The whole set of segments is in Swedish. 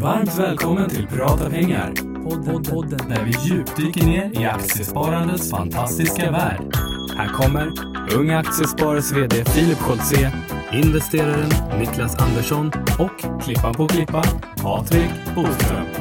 Varmt välkommen till Prata pengar. Podden, podden. Där vi djupdyker ner i aktiesparandets fantastiska värld. Här kommer Unga Aktiesparares VD Filip Scholtze, investeraren Niklas Andersson och klippan på klippa Patrik Boström.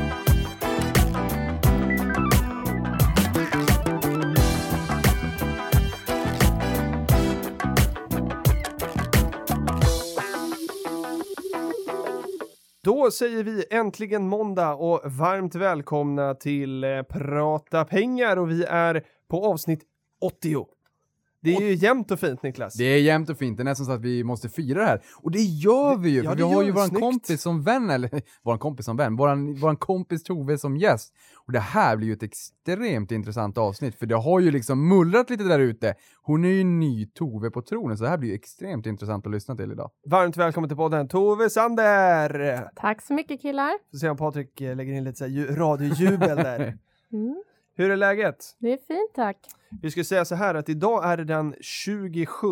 Då säger vi äntligen måndag och varmt välkomna till eh, Prata pengar och vi är på avsnitt 80. Det är ju jämnt och fint Niklas. Det är jämnt och fint, det är nästan så att vi måste fira det här. Och det gör vi ju, ja, för vi har ju våran Snyggt. kompis som vän, eller våran kompis som vän, våran, våran kompis Tove som gäst. Och det här blir ju ett extremt intressant avsnitt, för det har ju liksom mullrat lite där ute. Hon är ju ny Tove på tronen, så det här blir ju extremt intressant att lyssna till idag. Varmt välkommen till podden Tove Sander! Tack så mycket killar. Så ser jag Patrik eh, lägger in lite radiojubel där. Mm, Hur är läget? det är fint tack. Vi ska säga så här att idag är det den 27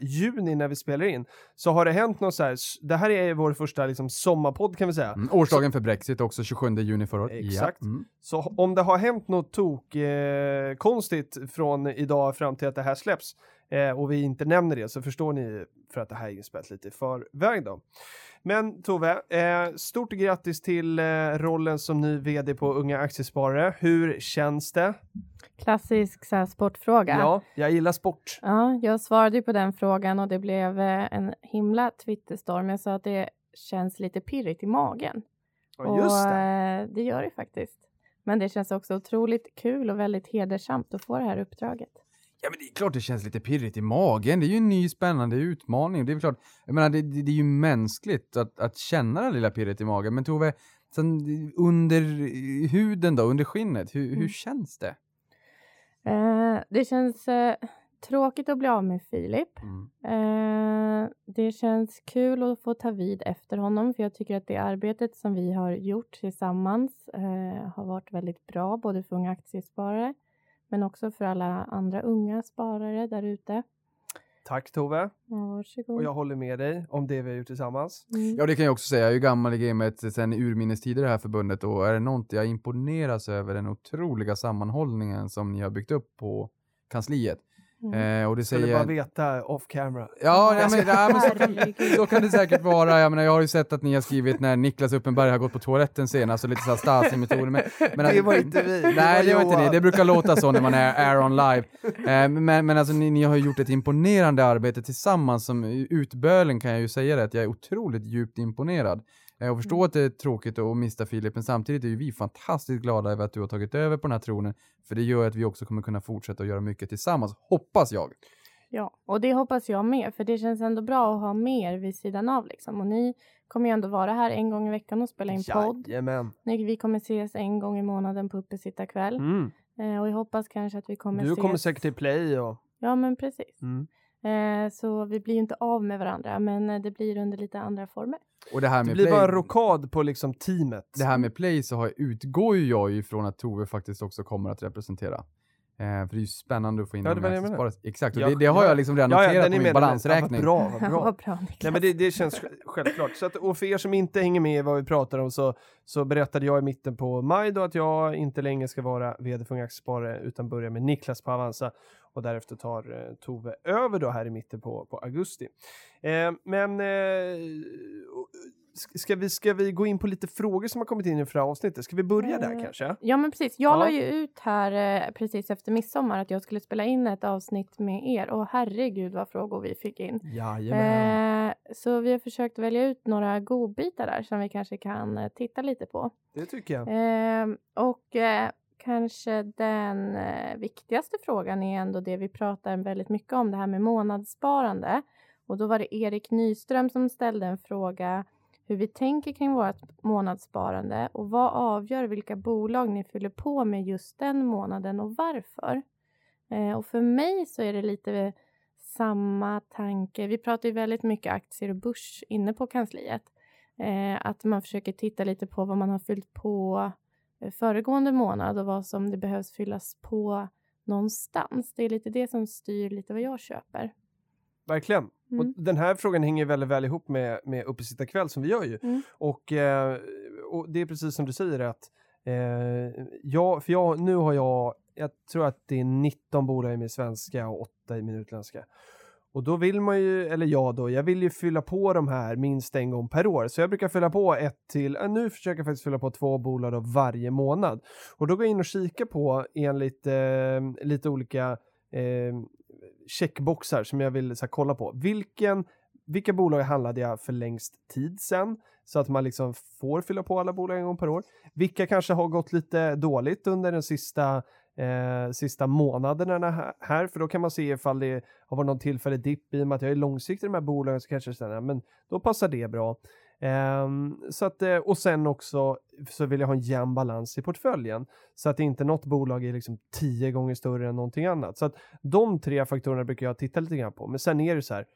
juni när vi spelar in. Så har det hänt något så här, det här är vår första liksom sommarpodd kan vi säga. Mm, årsdagen för Brexit också, 27 juni förra året. Exakt. Ja. Mm. Så om det har hänt något tok eh, konstigt från idag fram till att det här släpps eh, och vi inte nämner det så förstår ni för att det här är inspelat lite i förväg då. Men Tove, eh, stort grattis till eh, rollen som ny vd på Unga Aktiesparare. Hur känns det? Klassisk så här, sportfråga. Ja, jag gillar sport. Ja, jag svarade ju på den frågan och det blev eh, en himla Twitterstorm. Jag sa att det känns lite pirrigt i magen. Ja, just och, det. eh, det gör det faktiskt. Men det känns också otroligt kul och väldigt hedersamt att få det här uppdraget. Ja men det är klart det känns lite pirrigt i magen, det är ju en ny spännande utmaning. Det är klart, jag menar det, det, det är ju mänskligt att, att känna det lilla pirret i magen. Men Tove, sen, under huden då, under skinnet, hur, hur Mm. känns det? Eh, det känns eh, tråkigt att bli av med Filip. Mm. Eh, det känns kul att få ta vid efter honom för jag tycker att det arbetet som vi har gjort tillsammans eh, har varit väldigt bra både för unga aktiesparare men också för alla andra unga sparare där ute. Tack Tove. Ja, varsågod. Och jag håller med dig om det vi har gjort tillsammans. Mm. Ja det kan jag också säga, jag är ju gammal i gamet sen urminnes tider i det här förbundet och är det något jag imponeras över den otroliga sammanhållningen som ni har byggt upp på kansliet. Mm. Eh, och det Skulle säger... bara veta off camera. Ja, ja, men, ja men så, kan, så kan det säkert vara. Jag, menar, jag har ju sett att ni har skrivit när Niklas Uppenberg har gått på toaletten senast och lite såhär Stasi-metoder. Men, men, Det var inte vi, det Nej, var det var inte Johan. det. Det brukar låta så när man är, är on live. Eh, men, men alltså ni, ni har ju gjort ett imponerande arbete tillsammans. Som utbölen kan jag ju säga det, att jag är otroligt djupt imponerad. Eh, och förstår att det är tråkigt att mista Filip, men samtidigt är ju vi fantastiskt glada över att du har tagit över på den här tronen. För det gör att vi också kommer kunna fortsätta att göra mycket tillsammans, hoppas jag. Ja, och det hoppas jag med för det känns ändå bra att ha mer vid sidan av liksom. Och ni kommer ju ändå vara här en gång i veckan och spela in podd. Jajamän. Vi kommer ses en gång i månaden på uppesittarkväll. Mm. Eh, och jag hoppas kanske att vi kommer Du ses. kommer säkert till play och... Ja, men precis. Mm. Eh, så vi blir ju inte av med varandra, men eh, det blir under lite andra former. Och det här Det med blir play, bara en rokad på liksom teamet. det här med play så har, utgår ju jag ifrån att Tove faktiskt också kommer att representera. Eh, för det är ju spännande att få in Ja, det de här Exakt, och Ja, det, det har ja. jag liksom redan Ja, noterat på min balansräkning. Ja, vad bra, vad bra. Vad bra Niklas. Nej, men det, det känns sj- självklart. Så att, och för er som inte hänger med i vad vi pratar om så, så berättade jag i mitten på maj då att jag inte längre ska vara vd för Unga Aktiesparare utan börjar med Niklas på Avanza och därefter tar eh, Tove över då här i mitten på, på augusti. Eh, men eh, ska, vi, ska vi gå in på lite frågor som har kommit in i förra avsnittet? Ska vi börja där Eh, kanske? Ja, men precis. Jag Ja. la ju ut här eh, precis efter midsommar att jag skulle spela in ett avsnitt med er. Och herregud vad frågor vi fick in. Jajamän. Eh, så vi har försökt välja ut några godbitar där som vi kanske kan eh, titta lite på. Det tycker jag. Ehm, och eh, kanske den eh, viktigaste frågan är ändå det vi pratar väldigt mycket om, det här med månadssparande. Och då var det Erik Nyström som ställde en fråga hur vi tänker kring vårt månadssparande och vad avgör vilka bolag ni fyller på med just den månaden och varför. Eh, och för mig så är det lite samma tanke. Vi pratar ju väldigt mycket aktier och börs inne på kansliet. Eh, att man försöker titta lite på vad man har fyllt på föregående månad och vad som det behövs fyllas på någonstans. Det är lite det som styr lite vad jag köper. Verkligen. Mm. Och den här frågan hänger väldigt väl ihop med, med uppesittarkväll som vi gör ju. Mm. Och, eh, och det är precis som du säger att eh, jag, för jag, nu har jag, jag tror att det är 19 bolag i min svenska och 8 i min utländska. Och då vill man ju, eller jag då, jag vill ju fylla på de här minst en gång per år. Så jag brukar fylla på ett till, äh, nu försöker jag faktiskt fylla på två bolag då varje månad. Och då går jag in och kikar på enligt eh, lite olika eh, checkboxar som jag vill så här, kolla på. Vilken, vilka bolag handlade jag för längst tid sen? Så att man liksom får fylla på alla bolag en gång per år. Vilka kanske har gått lite dåligt under den sista eh, sista månaderna här, för då kan man se ifall det har varit någon tillfällig dipp i och med att jag är långsiktig i de här bolagen så kanske jag känner, men då passar det bra. Eh, så att, eh, och sen också så vill jag ha en jämn balans i portföljen så att inte något bolag är liksom tio gånger större än någonting annat. Så att de tre faktorerna brukar jag titta lite grann på. Men sen är det så här,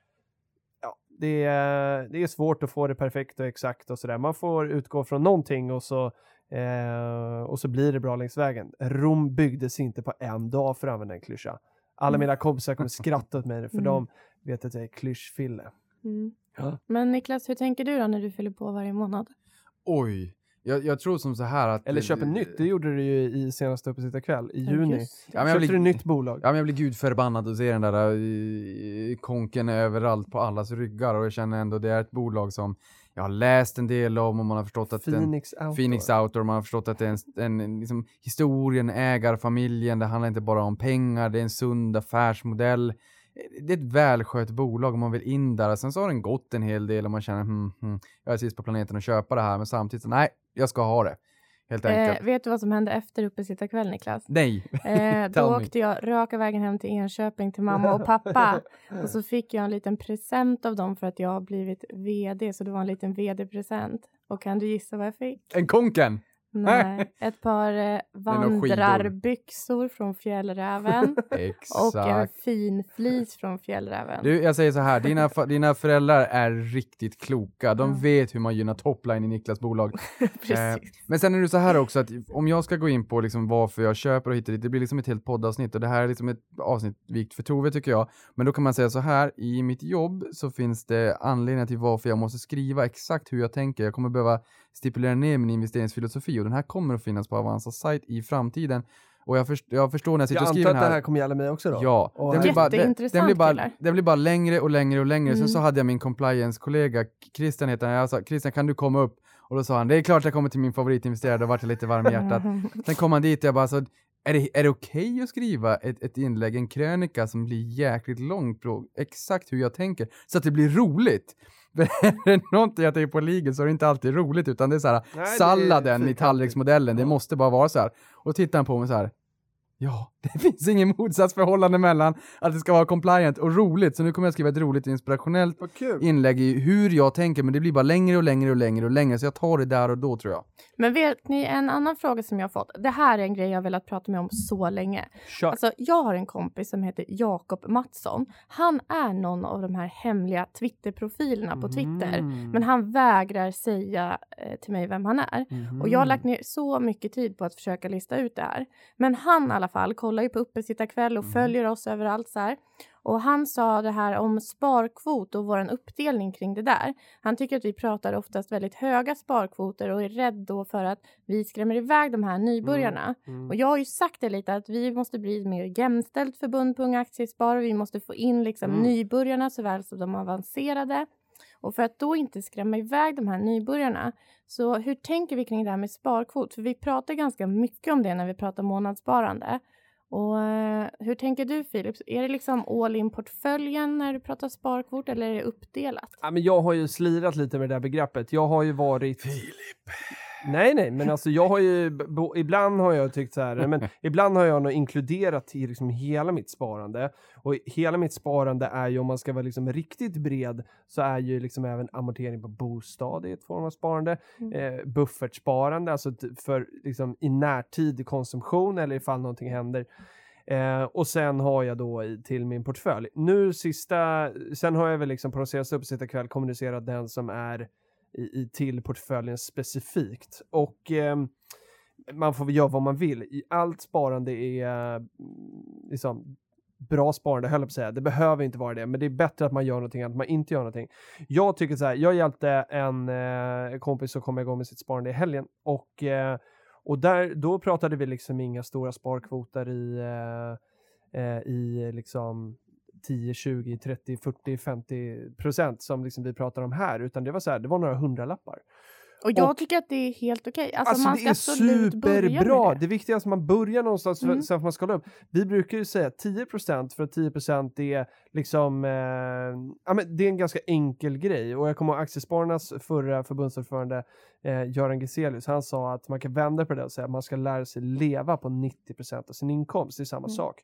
ja, det är, det är svårt att få det perfekt och exakt och sådär. Man får utgå från någonting och så Eh, och så blir det bra längs vägen. Rom byggdes inte på en dag för att använda en klyscha. Alla mm. mina kompisar kommer skratta åt mig för mm. de vet att jag är klyschfille. Mm. Ja. Men Niklas, hur tänker du då när du fyller på varje månad? Oj, jag, jag, tror som så här att... Eller köper nytt, det gjorde du ju i senaste Uppesittarkväll i juni. Ja, men Köpte blir, du nytt bolag? Ja, men jag blir gudförbannad att se den där uh, konken överallt på allas ryggar och jag känner ändå det är ett bolag som jag har läst en del om och man har förstått att Phoenix den, Outdoor. Phoenix Outdoor, man har förstått att det är en, en liksom, historien, ägarfamiljen, det handlar inte bara om pengar, det är en sund affärsmodell. Det är ett välskött bolag om man vill in där. Sen så har den gått en hel del och man känner hmm, hmm, jag är sist på planeten att köpa det här, men samtidigt så nej, jag ska ha det. Helt enkelt. Eh, vet du vad som hände efter uppesittarkväll Niklas? Nej. Eh, då åkte jag raka vägen hem till Enköping till mamma och pappa. och så fick jag en liten present av dem för att jag har blivit VD. Så det var en liten VD-present. Och kan du gissa vad jag fick? En konken! Nej, ett par eh, vandrarbyxor från Fjällräven och en fin flis från Fjällräven. Du, jag säger så här, dina, dina föräldrar är riktigt kloka. De mm. vet hur man gynnar topline i Niklas bolag. eh, men sen är det så här också att om jag ska gå in på liksom varför jag köper och hittar dit, det blir liksom ett helt poddavsnitt och det här är liksom ett avsnitt vikt för Tove tycker jag. Men då kan man säga så här, i mitt jobb så finns det anledningar till varför jag måste skriva exakt hur jag tänker. Jag kommer behöva stipulera ner min investeringsfilosofi och den här kommer att finnas på Avanzas sajt i framtiden. Och jag, först, jag förstår när jag sitter jag och skriver den här. Jag antar att det här kommer gälla mig också då? Ja. Och den, blir bara, den, den, blir bara, den blir bara längre och längre och längre. Mm. Sen så hade jag min compliance-kollega, Christian heter han, jag sa Christian kan du komma upp? Och då sa han, det är klart jag kommer till min favoritinvesterare, då vart jag lite varm i hjärtat. Sen kom han dit och jag bara, så, är det, är det okej okay att skriva ett, ett inlägg, en krönika som blir jäkligt långt på exakt hur jag tänker, så att det blir roligt? är det någonting jag tänker på ligan så är det inte alltid roligt utan det är så här, Nej, salladen i tallriksmodellen, ja. det måste bara vara så här. Och tittar han på mig så här, Ja, det finns ingen motsatsförhållande mellan att det ska vara compliant och roligt, så nu kommer jag skriva ett roligt inspirationellt inlägg i hur jag tänker, men det blir bara längre och längre och längre och längre, så jag tar det där och då tror jag. Men vet ni en annan fråga som jag har fått? Det här är en grej jag velat prata med om så länge. Kör. Alltså, jag har en kompis som heter Jakob Mattsson. Han är någon av de här hemliga Twitterprofilerna på Twitter, mm. men han vägrar säga eh, till mig vem han är. Mm. Och jag har lagt ner så mycket tid på att försöka lista ut det här. Men han i alla fall kollar ju på Uppesittarkväll och mm. följer oss överallt så här. Och han sa det här om sparkvot och vår uppdelning kring det där. Han tycker att vi pratar oftast väldigt höga sparkvoter och är rädd då för att vi skrämmer iväg de här nybörjarna. Mm. Mm. Och jag har ju sagt det lite att vi måste bli ett mer jämställt förbund på Unga Aktiespar. Vi måste få in liksom mm. nybörjarna såväl som de avancerade. Och för att då inte skrämma iväg de här nybörjarna, så hur tänker vi kring det här med sparkvot? För vi pratar ganska mycket om det när vi pratar månadssparande. Och eh, hur tänker du Filip? Är det liksom all in portföljen när du pratar sparkvot eller är det uppdelat? Ja, men jag har ju slirat lite med det där begreppet. Jag har ju varit... Filip! Nej, nej, men alltså jag har ju, ibland har jag tyckt så här, men ibland har jag nog inkluderat i liksom hela mitt sparande. Och hela mitt sparande är ju, om man ska vara liksom riktigt bred, så är ju liksom även amortering på bostad i ett form av sparande. Mm. Eh, buffertsparande, alltså för liksom i närtid konsumtion eller ifall någonting händer. Eh, och sen har jag då i, till min portfölj. Nu sista, sen har jag väl liksom på de senaste uppsittarkväll kommunicerat den som är i, i, till portföljen specifikt. Och eh, man får väl göra vad man vill. I allt sparande är mm, liksom, bra sparande, höll jag på att säga. Det behöver inte vara det, men det är bättre att man gör någonting än att man inte gör någonting. Jag tycker så här, jag hjälpte en eh, kompis som kom igång med sitt sparande i helgen och, eh, och där, då pratade vi liksom inga stora sparkvoter i, eh, eh, i liksom 10, 20, 30, 40, 50 procent som liksom vi pratar om här, utan det var så här, det var några hundralappar. Och jag Och- tycker att det är helt okej. Alltså, Alltså, man det ska är absolut börja superbra. Det. det. viktiga är att man börjar någonstans för, Mm. sen får man skala upp. Vi brukar ju säga 10% för att 10% är liksom, eh, ja men det är en ganska enkel grej. Och jag kommer ihåg Aktiespararnas förra förbundsordförande eh, Göran Geselius, han sa att man kan vända på det och säga att man ska lära sig leva på 90% av sin inkomst. Det är samma Mm. sak.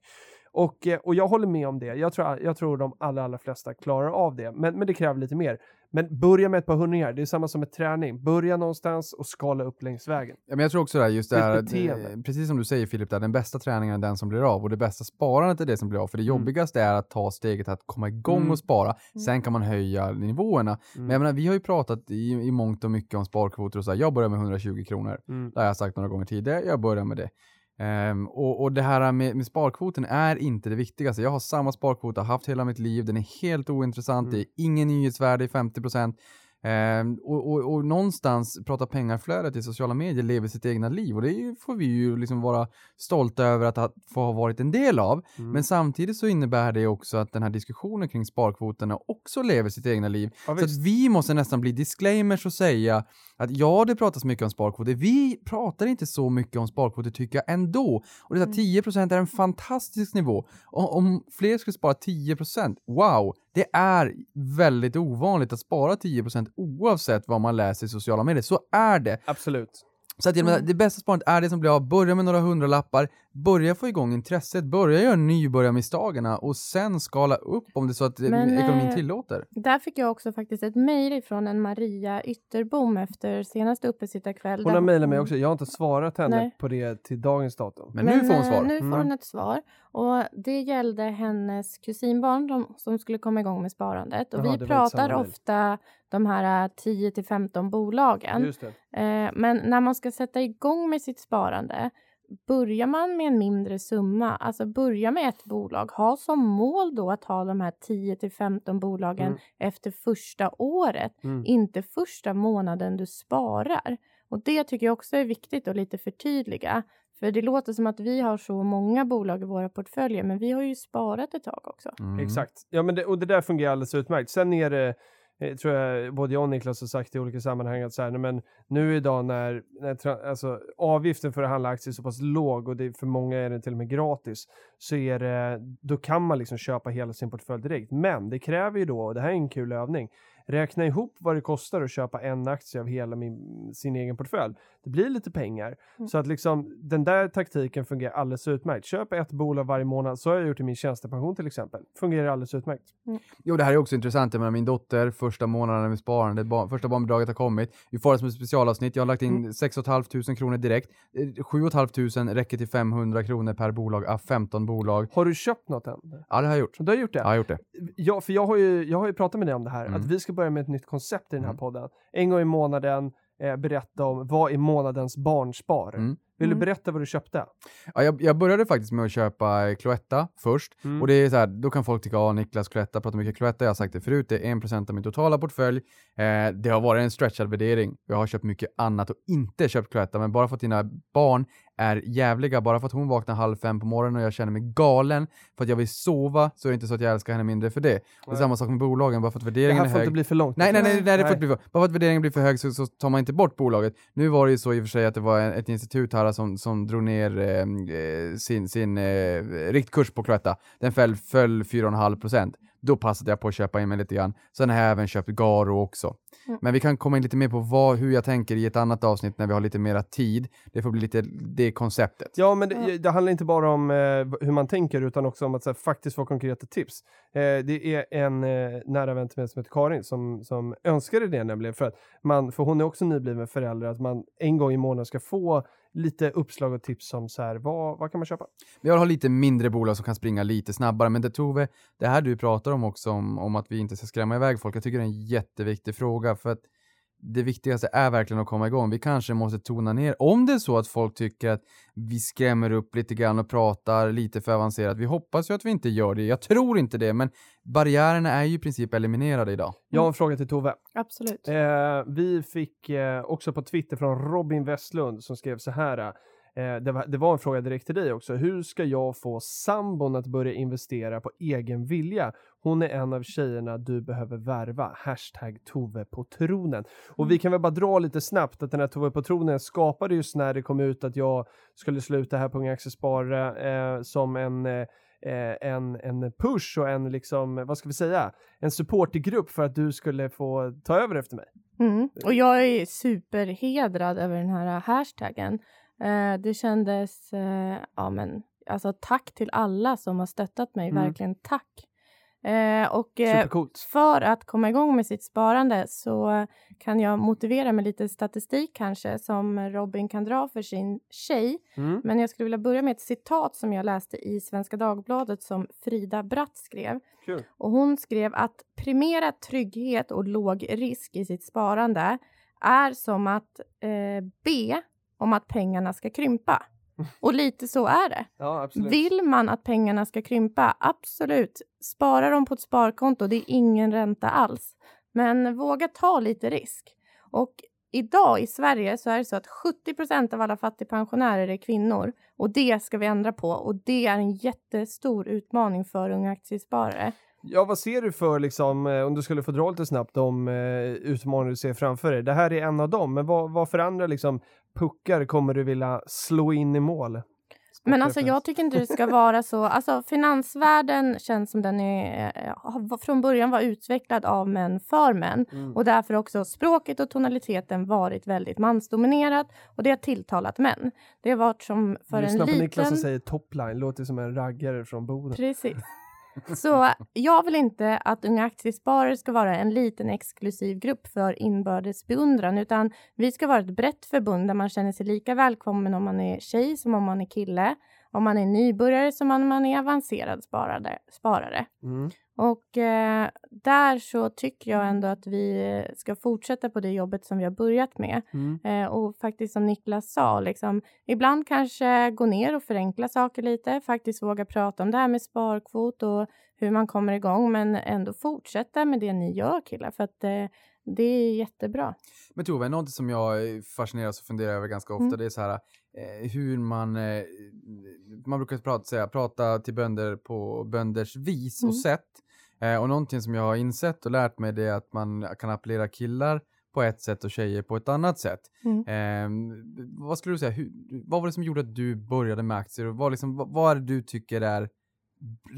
Och, eh, och jag håller med om det. Jag tror, jag tror de allra, allra flesta klarar av det. Men, men det kräver lite mer. Men börja med ett par hundringar. Det är samma som med träning. Börja någonstans och skala upp längs vägen. Ja, men jag tror också det här, just det Det är här, eh, precis som du säger Filip, där, den bästa träningen är den som blir av och det bästa sparandet är det som blir av. För det Mm. jobbigaste är att ta steget att komma igång Mm. och spara. Sen kan man höja nivåerna. Men jag menar, vi har ju pratat i, i mångt och mycket om sparkvoter och så här. Jag börjar med 120 kronor. Mm. Det har jag sagt några gånger tidigare, jag börjar med det. Ehm, och, och det här med, med sparkvoten är inte det viktigaste. Jag har samma sparkvot, har haft hela mitt liv, den är helt ointressant, Mm. det är ingen nyhetsvärde i 50%. Ehm, och, och, och någonstans prata pengarflödet i sociala medier lever sitt egna liv och det får vi ju liksom vara stolta över att ha, få ha varit en del av. Mm. Men samtidigt så innebär det också att den här diskussionen kring sparkvoterna också lever sitt egna liv. Ja, Så att vi måste nästan bli disclaimers och säga att ja, det pratas mycket om sparkvoter. Vi pratar inte så mycket om sparkvoter tycker jag ändå. Och det är så här, 10% är en fantastisk nivå. Om, om fler skulle spara 10%, wow, det är väldigt ovanligt att spara 10% oavsett vad man läser i sociala medier. Så är det. Absolut. Så att menar, det bästa sparandet är det som blir av. Börja med några hundralappar, börja få igång intresset, börja göra nybörjarmisstagen och sen skala upp om det är så att eh, Men, ekonomin eh, tillåter. Där fick jag också faktiskt ett mejl från en Maria Ytterbom efter senaste uppesittarkväll. Hon har mejlat mig också. Jag har inte svarat henne Nej. på det till dagens datum. Men, nu får hon eh, svar. Nu får Mm. hon ett svar. Och det gällde hennes kusinbarn de, som skulle komma igång med sparandet. Och Jaha, vi pratar ofta de här 10 till 15 bolagen. Just det. Eh, men när man ska sätta igång med sitt sparande Börjar man med en mindre summa, alltså börja med ett bolag, ha som mål då att ha de här 10 till 15 bolagen Mm. efter första året, Mm. inte första månaden du sparar. Och det tycker jag också är viktigt att lite förtydliga. För det låter som att vi har så många bolag i våra portföljer, men vi har ju sparat ett tag också. Mm. Exakt. Ja, men det, och det där fungerar alldeles utmärkt. Sen är det, eh, tror jag både jag och Niklas har sagt i olika sammanhang att så här, men nu idag när, när alltså, avgiften för att handla aktier är så pass låg och det, för många är den till och med gratis, så är det, då kan man liksom köpa hela sin portfölj direkt. Men det kräver ju då, och det här är en kul övning, räkna ihop vad det kostar att köpa en aktie av hela min, sin egen portfölj. Det blir lite pengar. Mm. Så att liksom den där taktiken fungerar alldeles utmärkt. Köp ett bolag varje månad, så har jag gjort i min tjänstepension till exempel. Fungerar alldeles utmärkt. Jo, det här är också intressant. Jag menar, min dotter, första månaden med sparande, bar, första barnbidraget har kommit. Vi får det som ett specialavsnitt. Jag har lagt in Mm. 6 500 kronor direkt. Eh, 7 500 räcker till 500 kronor per bolag av 15 bolag. Har du köpt något än? Ja, det har jag gjort. Du har gjort det? Ja, jag har gjort det. Ja, för jag har, ju, jag har ju pratat med dig om det här, Mm. att vi ska börja med ett nytt koncept i den här Mm. podden. En gång i månaden eh, berätta om vad är månadens barnspar. Mm. Vill du Mm. berätta vad du köpte? Ja, jag, jag började faktiskt med att köpa eh, Cloetta först. Mm. Och det är så här, då kan folk tycka, ja Niklas Cloetta pratar mycket Cloetta, jag har sagt det förut, det är 1% av min totala portfölj. Eh, det har varit en stretchad värdering. Jag har köpt mycket annat och inte köpt Cloetta, men bara för att dina barn är jävliga, bara för att hon vaknar halv fem på morgonen och jag känner mig galen för att jag vill sova, så är det inte så att jag älskar henne mindre för det. Det är Nej. samma sak med bolagen, bara för att Det värderingen här är får hög. inte bli för långt. Nej, nej, nej, nej, det får Nej. inte bli för, bara för att värderingen blir för hög så, så tar man inte bort bolaget. Nu var det ju så i och för sig att det var ett institut här som, som drog ner eh, eh, sin, sin eh, riktkurs på Cloetta. Den föll, föll 4,5 procent. Då passade jag på att köpa in mig lite grann. Sen har jag även köpt Garo också. Mm. Men vi kan komma in lite mer på vad, hur jag tänker i ett annat avsnitt när vi har lite mera tid. Det får bli lite det konceptet. Ja, men det, det handlar inte bara om eh, hur man tänker utan också om att så här, faktiskt få konkreta tips. Eh, det är en eh, nära vän till mig som heter Karin som, som önskade det nämligen för att man, för hon är också nybliven förälder, att man en gång i månaden ska få lite uppslag och tips om så här, vad, vad kan man köpa? Jag har lite mindre bolag som kan springa lite snabbare, men det Tove, det här du pratar om också, om, om att vi inte ska skrämma iväg folk, jag tycker det är en jätteviktig fråga, för att det viktigaste är verkligen att komma igång. Vi kanske måste tona ner, om det är så att folk tycker att vi skrämmer upp lite grann och pratar lite för avancerat. Vi hoppas ju att vi inte gör det. Jag tror inte det, men barriärerna är ju i princip eliminerade idag. Jag har en fråga till Tove. Absolut. Eh, vi fick eh, också på Twitter från Robin Westlund som skrev så här. Eh, det, var, det var en fråga direkt till dig också. Hur ska jag få sambon att börja investera på egen vilja? Hon är en av tjejerna du behöver värva. Hashtag Tove på tronen. Och vi kan väl bara dra lite snabbt att den här Tove på tronen skapade just när det kom ut att jag skulle sluta här på Unga Aktiesparare eh, som en eh, en, en push och en liksom, vad ska vi säga, en supportergrupp för att du skulle få ta över efter mig. Mm. Och jag är superhedrad över den här hashtaggen. Eh, det kändes, eh, ja men, alltså tack till alla som har stöttat mig, Mm. verkligen tack. Eh, och eh, för att komma igång med sitt sparande så kan jag motivera med lite statistik kanske som Robin kan dra för sin tjej. Mm. Men jag skulle vilja börja med ett citat som jag läste i Svenska Dagbladet som Frida Bratt skrev. Kul. Och hon skrev att primera trygghet och låg risk i sitt sparande är som att eh, be om att pengarna ska krympa. Och lite så är det. Ja. Vill man att pengarna ska krympa, absolut. Spara dem på ett sparkonto, det är ingen ränta alls. Men våga ta lite risk. Och idag i Sverige så är det så att 70% av alla fattigpensionärer är kvinnor. Och det ska vi ändra på. Och det är en jättestor utmaning för unga aktiesparare. Ja, vad ser du för, liksom, eh, om du skulle få dra lite snabbt, de eh, utmaningar du ser framför dig? Det här är en av dem, men vad, vad för andra liksom, puckar kommer du vilja slå in i mål? Men alltså jag tycker inte det ska vara så. Alltså finansvärlden känns som den är, eh, från början var utvecklad av män för män. Mm. Och därför också språket och tonaliteten varit väldigt mansdominerat. Och det har tilltalat män. Det har varit som för Lyssna en på Niklas som liten... säger topline, låter som en raggare från Boden. Precis. Så jag vill inte att unga aktiesparare ska vara en liten exklusiv grupp för inbördes beundran, utan vi ska vara ett brett förbund där man känner sig lika välkommen om man är tjej som om man är kille, om man är nybörjare som om man är avancerad sparare. sparare. Mm. Och eh, där så tycker jag ändå att vi ska fortsätta på det jobbet som vi har börjat med. Mm. Eh, och faktiskt som Niklas sa, liksom, ibland kanske gå ner och förenkla saker lite. Faktiskt våga prata om det här med sparkvot och hur man kommer igång. Men ändå fortsätta med det ni gör killar, för att eh, det är jättebra. Men Tove, något som jag fascineras och funderar över ganska ofta, Mm. det är så här eh, hur man, eh, man brukar prata, säga, prata till bönder på bönders vis och Mm. sätt. Eh, och någonting som jag har insett och lärt mig det är att man kan appellera killar på ett sätt och tjejer på ett annat sätt. Mm. Eh, vad skulle du säga, hur, vad var det som gjorde att du började med aktier och vad, liksom, vad, vad är det du tycker är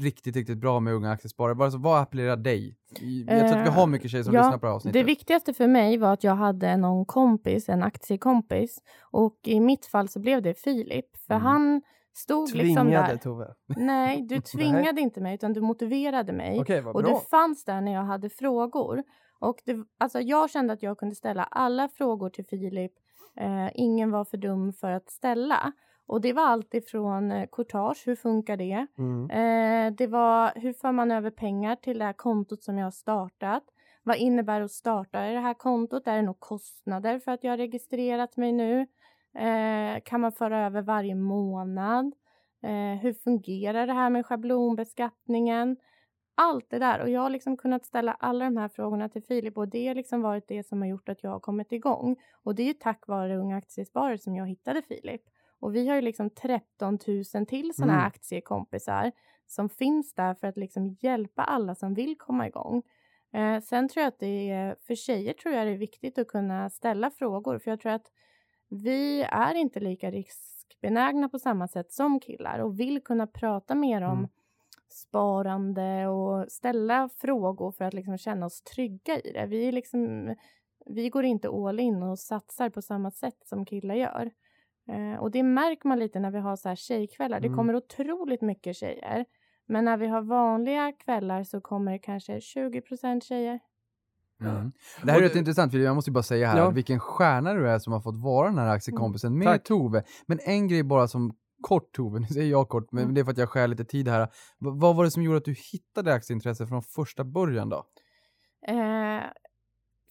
riktigt, riktigt bra med unga aktiesparare? Vad, alltså, vad appellerar dig? Jag tror att vi Eh, har mycket tjejer som ja, lyssnar på det här avsnittet. Det viktigaste för mig var att jag hade någon kompis, en aktiekompis. Och i mitt fall så blev det Filip. För Mm. han stod liksom Tvingade där. Tove. Nej, du tvingade inte mig utan du motiverade mig. Vad och du fanns där när jag hade frågor. Och det, alltså jag kände att jag kunde ställa alla frågor till Filip. Eh, ingen var för dum för att ställa. Och det var allt ifrån eh, courtage, hur funkar det? Mm. Eh, det var hur för man över pengar till det här kontot som jag har startat? Vad innebär att starta det här kontot? Är det några kostnader för att jag har registrerat mig nu? Eh, kan man föra över varje månad? Eh, hur fungerar det här med schablonbeskattningen? Allt det där. Och jag har liksom kunnat ställa alla de här frågorna till Filip och det har liksom varit det som har gjort att jag har kommit igång. Och det är tack vare Unga Aktiesparare som jag hittade Filip. Och vi har ju liksom 13 000 till sådana här Mm. aktiekompisar som finns där för att liksom hjälpa alla som vill komma igång. Eh, sen tror jag att det är, för tjejer tror jag det är viktigt att kunna ställa frågor för jag tror att vi är inte lika riskbenägna på samma sätt som killar och vill kunna prata mer om Mm. sparande och ställa frågor för att liksom känna oss trygga i det. Vi, liksom, vi går inte all in och satsar på samma sätt som killar gör. Eh, och det märker man lite när vi har så här tjejkvällar. Det Mm. kommer otroligt mycket tjejer. Men när vi har vanliga kvällar så kommer det kanske 20% tjejer. Mm. Det här är rätt du- intressant, för jag måste bara säga här, Ja. vilken stjärna du är som har fått vara den här aktiekompisen med Tack. Tove. Men en grej bara som kort Tove, nu säger jag kort, men Mm. det är för att jag skär lite tid här. V- vad var det som gjorde att du hittade aktieintresse från första början då? Eh,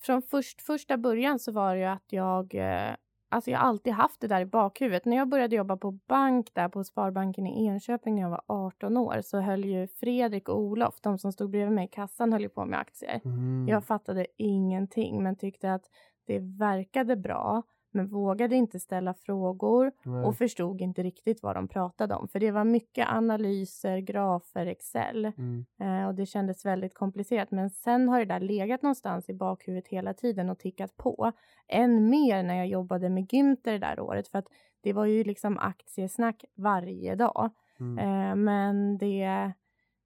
från först, första början så var det ju att jag eh, Alltså jag har alltid haft det där i bakhuvudet. När jag började jobba på bank där på Sparbanken i Enköping när jag var 18 år så höll ju Fredrik och Olof, de som stod bredvid mig i kassan, höll ju på med aktier. Mm. Jag fattade ingenting men tyckte att det verkade bra men vågade inte ställa frågor Nej. och förstod inte riktigt vad de pratade om. För det var mycket analyser, grafer, Excel Mm. eh, och det kändes väldigt komplicerat. Men sen har det där legat någonstans i bakhuvudet hela tiden och tickat på. Än mer när jag jobbade med Günther det där året för att det var ju liksom aktiesnack varje dag. Mm. Eh, men det,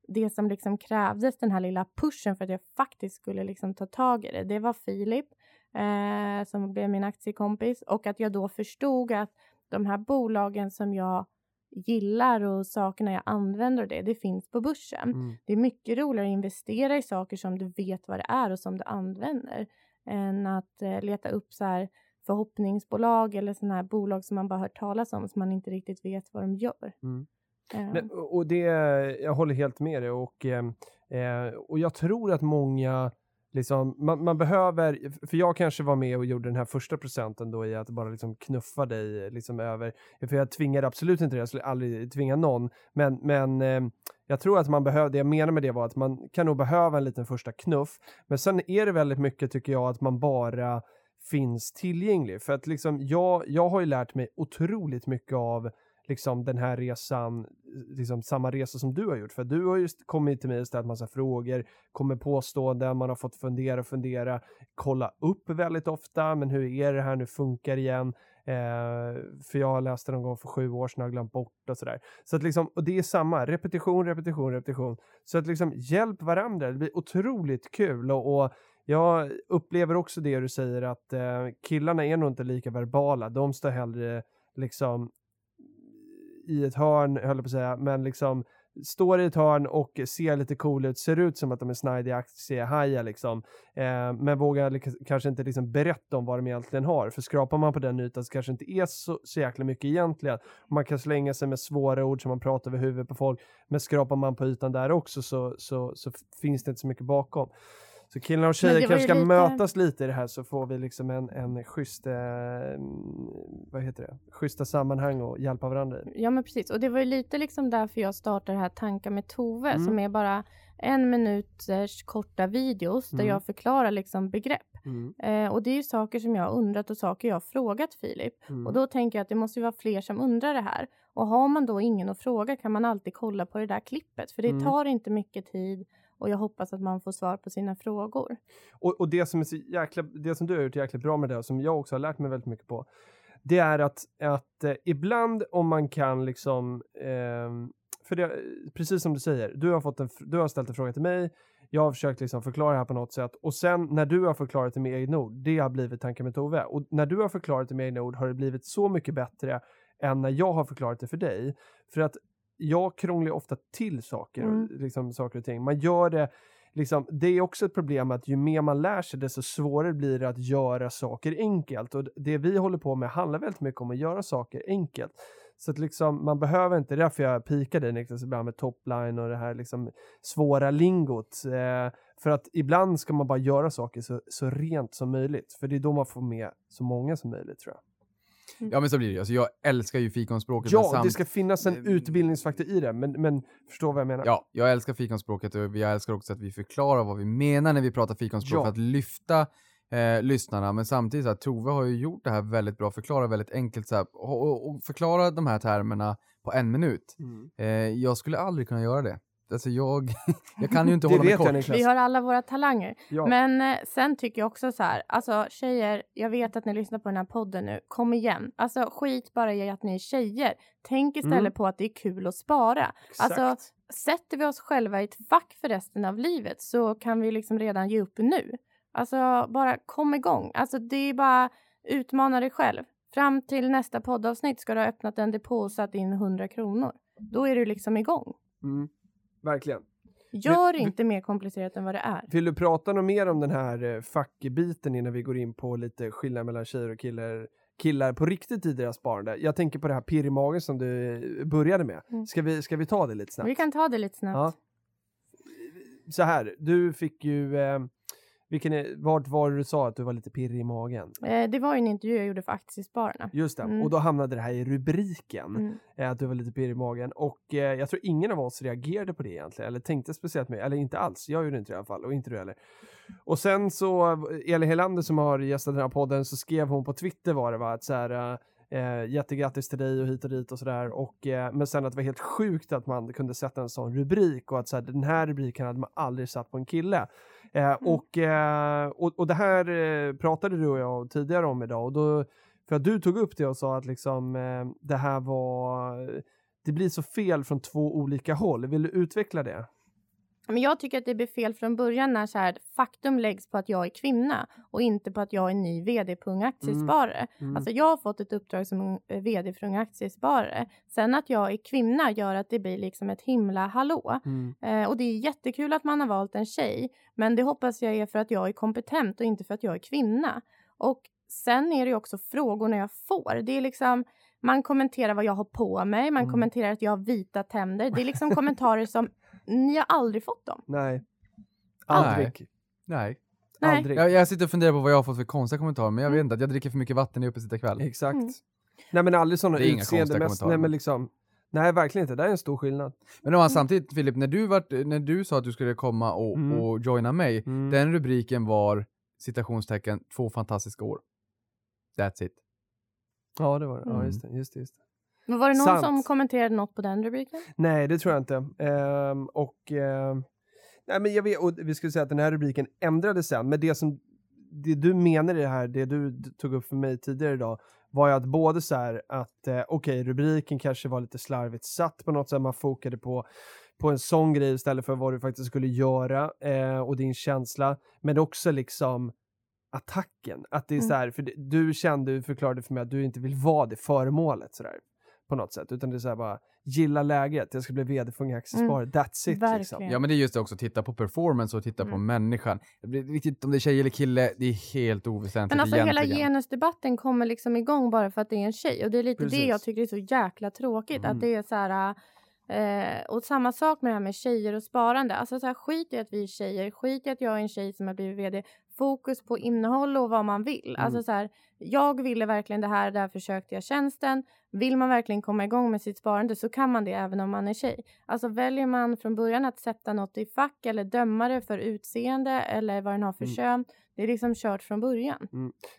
det som liksom krävdes den här lilla pushen för att jag faktiskt skulle liksom ta tag i det, det var Filip eh, som blev min aktiekompis och att jag då förstod att de här bolagen som jag gillar och sakerna jag använder och det, det finns på börsen. Mm. Det är mycket roligare att investera i saker som du vet vad det är och som du använder än att eh, leta upp så här förhoppningsbolag eller sådana här bolag som man bara hört talas om som man inte riktigt vet vad de gör. Mm. Eh, Nej, och det, jag håller helt med dig och, eh, och jag tror att många Liksom, man, man behöver, för jag kanske var med och gjorde den här första procenten då i att bara liksom knuffa dig liksom över, för jag tvingade absolut inte det, jag skulle aldrig tvinga någon, men, men eh, jag tror att man behöver, det jag menar med det var att man kan nog behöva en liten första knuff, men sen är det väldigt mycket tycker jag att man bara finns tillgänglig, för att liksom jag, jag har ju lärt mig otroligt mycket av liksom den här resan, liksom samma resa som du har gjort. För du har just kommit till mig och ställt massa frågor, kommer påståenden, man har fått fundera och fundera, kolla upp väldigt ofta, men hur är det här nu, funkar igen? Eh, för jag läste någon gång för sju år sedan och glömt bort och sådär. Så att liksom, och det är samma, repetition, repetition, repetition. Så att liksom hjälp varandra, det blir otroligt kul och, och jag upplever också det du säger att eh, killarna är nog inte lika verbala, de står hellre liksom i ett hörn, höll jag på att säga, men liksom står i ett hörn och ser lite cool ut, ser ut som att de är snajdiga aktiehajar liksom, eh, men vågar kanske inte liksom berätta om vad de egentligen har, för skrapar man på den ytan så kanske inte är så, så jäkla mycket egentligen. Man kan slänga sig med svåra ord som man pratar över huvudet på folk, men skrapar man på ytan där också så, så, så finns det inte så mycket bakom. Så killar och tjejer kanske ska lite- mötas lite i det här så får vi liksom en, en schysst, eh, vad heter det, schyssta sammanhang och hjälpa varandra i. Ja men precis och det var ju lite liksom därför jag startade det här Tankar med Tove Mm. som är bara en minuters korta videos där Mm. jag förklarar liksom begrepp. Mm. Eh, och det är ju saker som jag har undrat och saker jag har frågat Filip. Mm. Och då tänker jag att det måste ju vara fler som undrar det här. Och har man då ingen att fråga kan man alltid kolla på det där klippet. För det Mm. tar inte mycket tid och jag hoppas att man får svar på sina frågor. Och, och det som är så jäkla, det som du har gjort jäkligt bra med det och som jag också har lärt mig väldigt mycket på. Det är att, att eh, ibland om man kan liksom, eh, för det, precis som du säger, du har, fått en, du har ställt en fråga till mig, jag har försökt liksom förklara det här på något sätt och sen när du har förklarat det med egna ord, det har blivit tankar med Tove. Och när du har förklarat det med egna ord har det blivit så mycket bättre än när jag har förklarat det för dig. För att jag krånglar ofta till saker, Mm. liksom, saker och ting. Man gör det liksom, det är också ett problem att ju mer man lär sig desto svårare blir det att göra saker enkelt. Och det vi håller på med handlar väldigt mycket om att göra saker enkelt. Så att liksom, man behöver inte, det är därför jag pikar dig Niklas ibland med topline och det här liksom svåra lingot. Eh, för att ibland ska man bara göra saker så, så rent som möjligt. För det är då man får med så många som möjligt tror jag. Ja men så blir det. Alltså, jag älskar ju fikonspråket. Ja, samt- det ska finnas en Eh, utbildningsfaktor i det, men, men förstå vad jag menar. Ja, jag älskar fikonspråket och jag älskar också att vi förklarar vad vi menar när vi pratar fikonspråk Ja. för att lyfta eh, lyssnarna. Men samtidigt, så här, Tove har ju gjort det här väldigt bra, förklarar väldigt enkelt så här, och, och, och förklara de här termerna på en minut. Mm. Eh, jag skulle aldrig kunna göra det. Alltså jag, jag kan ju inte hålla mig jag, kort. Niklas. Vi har alla våra talanger. Ja. Men eh, sen tycker jag också så här, alltså tjejer, jag vet att ni lyssnar på den här podden nu, kom igen. Alltså skit bara i att ni är tjejer. Tänk istället Mm. på att det är kul att spara. Exakt. Alltså sätter vi oss själva i ett fack för resten av livet så kan vi liksom redan ge upp nu. Alltså bara kom igång. Alltså det är bara utmana dig själv. Fram till nästa poddavsnitt ska du ha öppnat en depå och satt in 100 kronor. Då är du liksom igång. Mm. Verkligen. Gör Men- inte mer komplicerat än vad det är. Vill du prata något mer om den här eh, fackbiten innan vi går in på lite skillnad mellan tjejer och killar, killar på riktigt i deras sparande? Jag tänker på det här pirr i magen som du eh, började med. Mm. Ska, vi, ska vi ta det lite snabbt? Vi kan ta det lite snabbt. Ja. Så här, du fick ju, eh, Vilken är, vart var det du sa att du var lite pirrig i magen? Eh, det var ju en intervju jag gjorde för Aktiespararna. Just det, Mm. och då hamnade det här i rubriken. Mm. eh, Att du var lite pirrig i magen. Och eh, jag tror ingen av oss reagerade på det egentligen. Eller tänkte speciellt mycket. Eller inte alls. Jag gjorde inte det i alla fall. Och inte du heller. Och sen så, eh, Elin Helander som har gästat den här podden, så skrev hon på Twitter var det va? Att så här, eh, jättegrattis till dig och hit och dit och sådär. Och, eh, men sen att det var helt sjukt att man kunde sätta en sån rubrik och att så här, den här rubriken hade man aldrig satt på en kille. Eh, och, eh, och, och det här eh, pratade du och jag tidigare om idag och då, för att du tog upp det och sa att liksom eh, det här var, det blir så fel från två olika håll. Vill du utveckla det? Men jag tycker att det blir fel från början när så här, faktum läggs på att jag är kvinna och inte på att jag är ny vd på Unga Aktiesparare. Mm. Alltså jag har fått ett uppdrag som eh, vd för Unga Aktiesparare. Sen att jag är kvinna gör att det blir liksom ett himla hallå. Mm. Eh, och det är jättekul att man har valt en tjej. Men det hoppas jag är för att jag är kompetent och inte för att jag är kvinna. Och sen är det också frågorna jag får. Det är liksom, man kommenterar vad jag har på mig, man Mm. kommenterar att jag har vita tänder. Det är liksom kommentarer som ni har aldrig fått dem. Nej. Aldrig. Nej. Nej. Aldrig. Jag, jag sitter och funderar på vad jag har fått för konstiga kommentarer, men jag Mm. vet inte, att jag dricker för mycket vatten i uppesittarkväll. Exakt. Mm. Nej men aldrig sådana kommentarer, Nej men liksom. Nej verkligen inte, det är en stor skillnad. Men då, samtidigt Filip, när du, vart, när du sa att du skulle komma och, Mm. och joina mig, Mm. den rubriken var citationstecken två fantastiska år. That's it. Ja det var det. Ja Mm. just det. Just det, just det. Men var det någon Sant. som kommenterade något på den rubriken? Nej, det tror jag inte. Ehm, och, ehm, nej, men jag vet, och vi skulle säga att den här rubriken ändrades sen, men det som det du menar i det här, det du tog upp för mig tidigare idag, var ju att både så här att, eh, okej, rubriken kanske var lite slarvigt satt på något sätt, man fokade på, på en sån grej istället för vad du faktiskt skulle göra eh, och din känsla, men också liksom attacken, att det är Mm. så här, för du kände, du förklarade för mig att du inte vill vara det föremålet sådär på något sätt, utan det är så här bara gilla läget, jag ska bli vd för Unga Aktiesparare, that's it liksom. Mm. Ja men det är just det också, titta på performance och titta på Mm. människan. Det blir riktigt om det är tjej eller kille, det är helt oväsentligt Men alltså hela egentligen. genusdebatten kommer liksom igång bara för att det är en tjej. Och det är lite Precis. det jag tycker är så jäkla tråkigt. Mm. Att det är så här... Eh, och samma sak med det här med tjejer och sparande. Alltså så här, skit i att vi är tjejer, skit i att jag är en tjej som har blivit vd. Fokus på innehåll och vad man vill. Mm. Alltså så här, jag ville verkligen det här, där försökte jag tjänsten. Vill man verkligen komma igång med sitt sparande så kan man det även om man är tjej. Alltså väljer man från början att sätta något i fack eller döma det för utseende eller vad den har för Mm. kön. Det är liksom kört från början.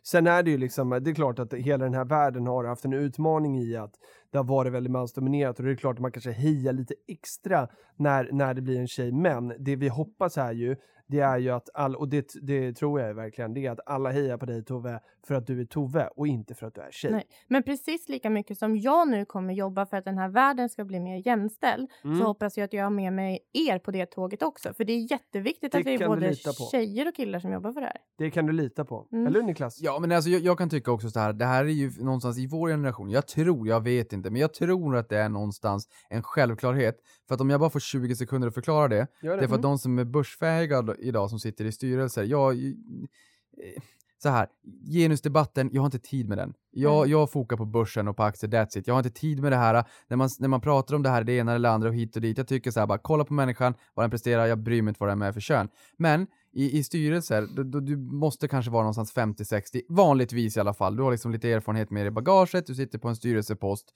Sen är det ju liksom, det är klart att hela den här världen har haft en utmaning i att det har varit väldigt mansdominerat och det är klart att man kanske hejar lite extra när, när det blir en tjej. Men det vi hoppas är ju, det är ju att all, och det, det tror jag verkligen, det är att alla hejar på dig Tove för att du är Tove och inte för att du är tjej. Nej. Men precis lika mycket som jag nu kommer jobba för att den här världen ska bli mer jämställd Mm. så hoppas jag att jag har med mig er på det tåget också. För det är jätteviktigt Det att vi är både lita på. tjejer och killar som jobbar för det här. Det kan du lita på. Mm. Eller Niklas? Ja men alltså jag, jag kan tycka också så här, det här är ju någonstans i vår generation, jag tror, jag vet inte, men jag tror att det är någonstans en självklarhet. För att om jag bara får 20 sekunder att förklara det, Gör det är för att Mm. de som är börsfähiga idag som sitter i styrelser, jag... eh, Så här, genusdebatten, jag har inte tid med den. Jag, Mm. jag fokar på börsen och på aktier, that's it. Jag har inte tid med det här, när man, när man pratar om det här, det ena eller det andra och hit och dit. Jag tycker så här, bara kolla på människan, vad den presterar, jag bryr mig inte vad den är för kön. Men i, i styrelser, då, då, du måste kanske vara någonstans 50-60, vanligtvis i alla fall. Du har liksom lite erfarenhet med i bagaget, du sitter på en styrelsepost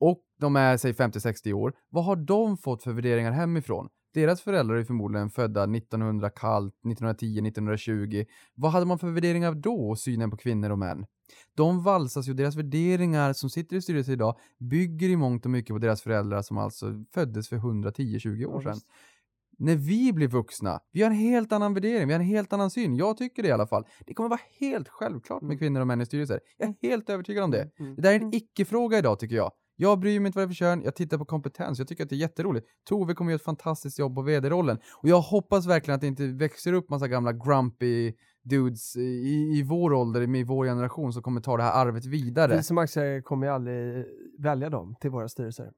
och de är, säg 50-60 år. Vad har de fått för värderingar hemifrån? Deras föräldrar är förmodligen födda 1900 kallt, 1910, 1920. Vad hade man för värderingar då och synen på kvinnor och män? De valsas ju, deras värderingar som sitter i styrelsen idag bygger i mångt och mycket på deras föräldrar som alltså föddes för 110-20 år Ja, sedan. visst. När vi blir vuxna, vi har en helt annan värdering, vi har en helt annan syn. Jag tycker det i alla fall. Det kommer vara helt självklart med Mm. kvinnor och män i styrelser. Jag är helt övertygad om det. Mm. Det där är en Mm. icke-fråga idag tycker jag. Jag bryr mig inte vad det är för kön, jag tittar på kompetens, jag tycker att det är jätteroligt. Tove kommer göra ett fantastiskt jobb på vd-rollen. Och jag hoppas verkligen att det inte växer upp massa gamla grumpy dudes i, i vår ålder, i vår generation, som kommer ta det här arvet vidare. Vi som aktieägare kommer ju aldrig välja dem till våra styrelser.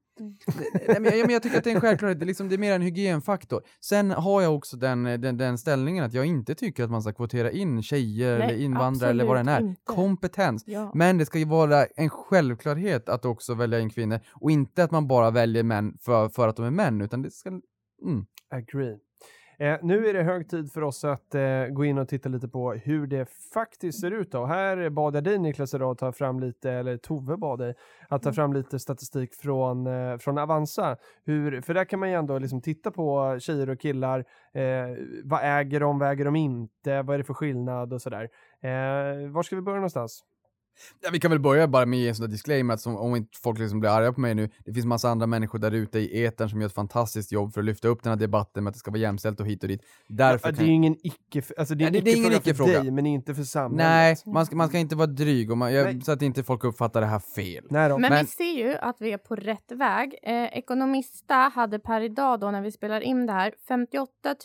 Nej, men, jag, men jag tycker att det är en självklarhet, det är, liksom, det är mer en hygienfaktor. Sen har jag också den, den, den ställningen att jag inte tycker att man ska kvotera in tjejer Nej, eller invandrare eller vad den är. absolut inte. Kompetens. Ja. Men det ska ju vara en självklarhet att också välja in kvinnor och inte att man bara väljer män för, för att de är män, utan det ska... Mm. Agree. Eh, nu är det hög tid för oss att eh, gå in och titta lite på hur det faktiskt ser ut. Då. Här bad jag dig Niklas idag att ta fram lite, eller Tove bad dig, att ta Mm. fram lite statistik från, eh, från Avanza. Hur, för där kan man ju ändå liksom titta på tjejer och killar. Eh, vad äger de, vad äger de inte, vad är det för skillnad och sådär. Eh, var ska vi börja någonstans? Ja, vi kan väl börja bara med en sån där disclaimer, att som, om inte folk liksom blir arga på mig nu, det finns massa andra människor där ute i etern som gör ett fantastiskt jobb för att lyfta upp den här debatten med att det ska vara jämställt och hit och dit. Därför Ja, det är ju ingen icke, alltså det är, Nej, det- det är ingen icke-fråga för dig, men inte för samhället. Nej, man ska, man ska inte vara dryg, och man, jag, så att inte folk uppfattar det här fel. Nej då. Men, Men- vi ser ju att vi är på rätt väg. Eh, Ekonomista hade per idag då när vi spelar in det här 58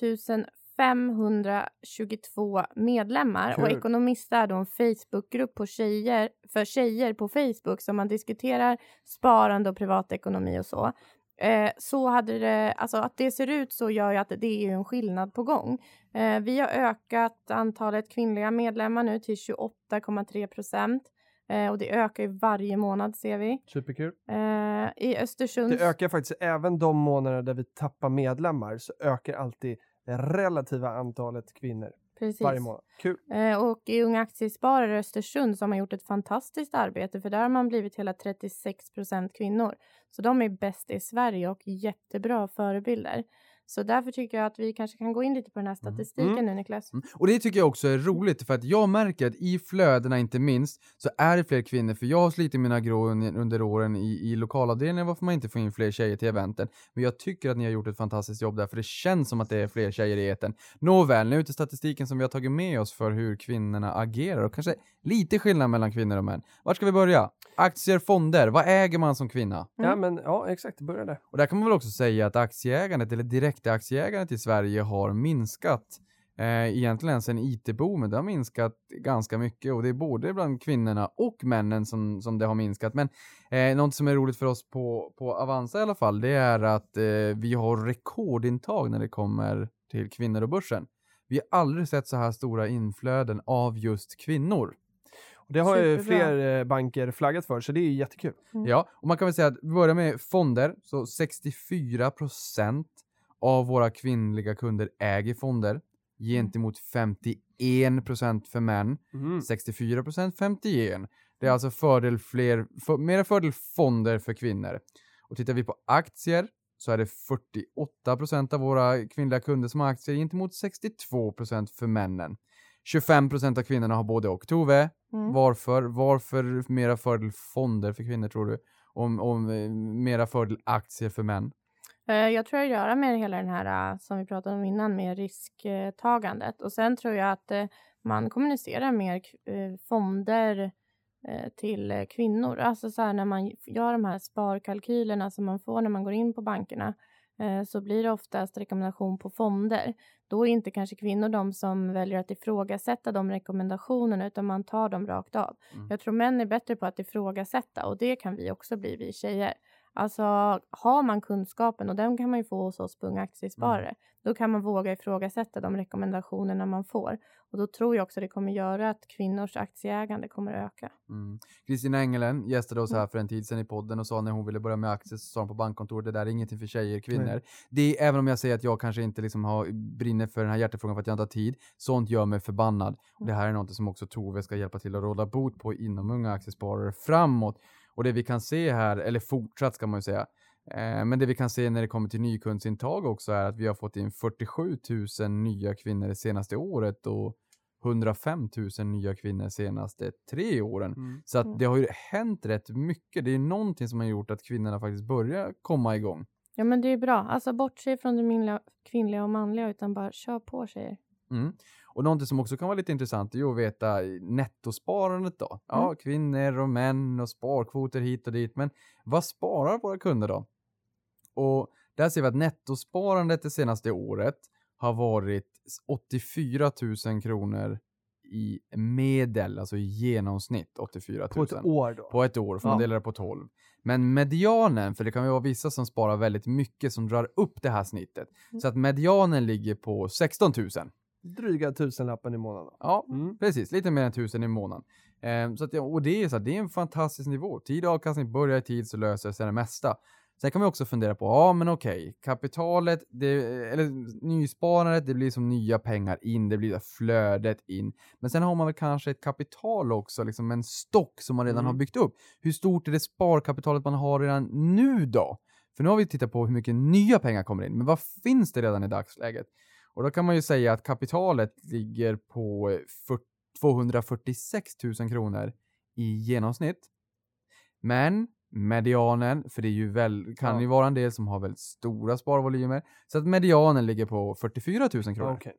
522 medlemmar och Kul. Ekonomista är då en Facebookgrupp på tjejer, för tjejer på Facebook som man diskuterar sparande och privatekonomi och så. Eh, så hade det, alltså att det ser ut så gör ju att det är en skillnad på gång. Eh, vi har ökat antalet kvinnliga medlemmar nu till 28,3 procent. Eh, och det ökar ju varje månad ser vi. Superkul. Eh, I Östersund. Det ökar faktiskt även de månader där vi tappar medlemmar så ökar alltid det relativa antalet kvinnor Precis. varje månad. Kul. Eh, och i Unga Aktiesparare Östersund så har gjort ett fantastiskt arbete för där har man blivit hela 36 procent kvinnor. Så de är bäst i Sverige och jättebra förebilder. Så därför tycker jag att vi kanske kan gå in lite på den här statistiken Mm. nu Niklas. Mm. Och det tycker jag också är roligt, för att jag märker att i flödena inte minst, så är det fler kvinnor, för jag har slitit mina grå un- under åren i, i lokalavdelningen varför man inte får in fler tjejer till eventen. Men jag tycker att ni har gjort ett fantastiskt jobb där, för det känns som att det är fler tjejer i eten. Nåväl, nu till statistiken som vi har tagit med oss för hur kvinnorna agerar och kanske lite skillnad mellan kvinnor och män. Var ska vi börja? Aktier, fonder, vad äger man som kvinna? Ja, Mm. men ja, exakt. Börja där. Och där kan man väl också säga att aktieägandet, eller direktaktieägandet i Sverige har minskat. Eh, egentligen sen IT-boomen, det har minskat ganska mycket och det är både bland kvinnorna och männen som, som det har minskat. Men eh, något som är roligt för oss på, på Avanza i alla fall, det är att eh, vi har rekordintag när det kommer till kvinnor och börsen. Vi har aldrig sett så här stora inflöden av just kvinnor. Och det har ju Superbra. fler eh, banker flaggat för, så det är ju jättekul. Mm. Ja, och man kan väl säga att vi börjar med fonder, så 64 procent av våra kvinnliga kunder äger fonder gentemot 51 procent för män, Mm. 64 procent 51. Det är alltså fördel fler, för, mera fördel fonder för kvinnor. Och tittar vi på aktier så är det 48 procent av våra kvinnliga kunder som har aktier gentemot 62 procent för männen. 25 procent av kvinnorna har både och. Tove, Mm. varför? Varför mera fördel fonder för kvinnor tror du? Om, om eh, mera fördel aktier för män? Eh, Jag tror det har att göra med hela den här eh, som vi pratade om innan med risktagandet. Och sen tror jag att eh, man kommunicerar mer fonder till kvinnor. Alltså så här när man gör de här sparkalkylerna som man får när man går in på bankerna så blir det oftast rekommendation på fonder. Då är inte kanske kvinnor de som väljer att ifrågasätta de rekommendationerna utan man tar dem rakt av. Mm. Jag tror män är bättre på att ifrågasätta och det kan vi också bli, vi tjejer. Alltså har man kunskapen och den kan man ju få hos oss på Unga Aktiesparare. Då kan man våga ifrågasätta de rekommendationerna man får. Och då tror jag också det kommer göra att kvinnors aktieägande kommer att öka. Mm. Kristina Engelen gästade oss Mm. här för en tid sedan i podden och sa när hon ville börja med aktier så sa hon på bankkontoret det där är ingenting för tjejer, kvinnor. Det även om jag säger att jag kanske inte liksom har, brinner för den här hjärtefrågan för att jag inte har tid, sånt gör mig förbannad. Och det här är något som också Tove ska hjälpa till att råda bot på inom Unga Aktiesparare framåt. Och det vi kan se här, eller fortsatt ska man ju säga, eh, men det vi kan se när det kommer till nykundsintag också är att vi har fått in 47 000 nya kvinnor det senaste året och 105 000 nya kvinnor senaste tre åren. Mm. Så att Mm. det har ju hänt rätt mycket. Det är någonting som har gjort att kvinnorna faktiskt börjar komma igång. Ja men det är bra. Alltså bortse från det kvinnliga och manliga utan bara kör på tjejer. Mm. Och någonting som också kan vara lite intressant är ju att veta nettosparandet då. Ja, Mm. kvinnor och män och sparkvoter hit och dit. Men vad sparar våra kunder då? Och där ser vi att nettosparandet det senaste året har varit 84 000 kronor i medel, alltså i genomsnitt 84 000. På ett år då. På ett år, för man Ja. delar det på 12. Men medianen, för det kan ju vara vissa som sparar väldigt mycket som drar upp det här snittet. Mm. Så att medianen ligger på 16 000. Dryga tusenlappen i månaden. Ja, Mm. precis. Lite mer än 1000 i månaden. Ehm, så att, och det är, så här, det är en fantastisk nivå. Tid och avkastning, börja i tid så löser sig det mesta. Sen kan man också fundera på, ja men okej, kapitalet, det, eller nysparandet, det blir som nya pengar in, det blir det flödet in. Men sen har man väl kanske ett kapital också, liksom en stock som man redan Mm. har byggt upp. Hur stort är det sparkapitalet man har redan nu då? För nu har vi tittat på hur mycket nya pengar kommer in, men vad finns det redan i dagsläget? Och då kan man ju säga att kapitalet ligger på eh, 40, 246 000 kronor i genomsnitt. Men medianen, för det är ju väl, kan Ja. ju vara en del som har väldigt stora sparvolymer, så att medianen ligger på 44 000 kronor. Okej.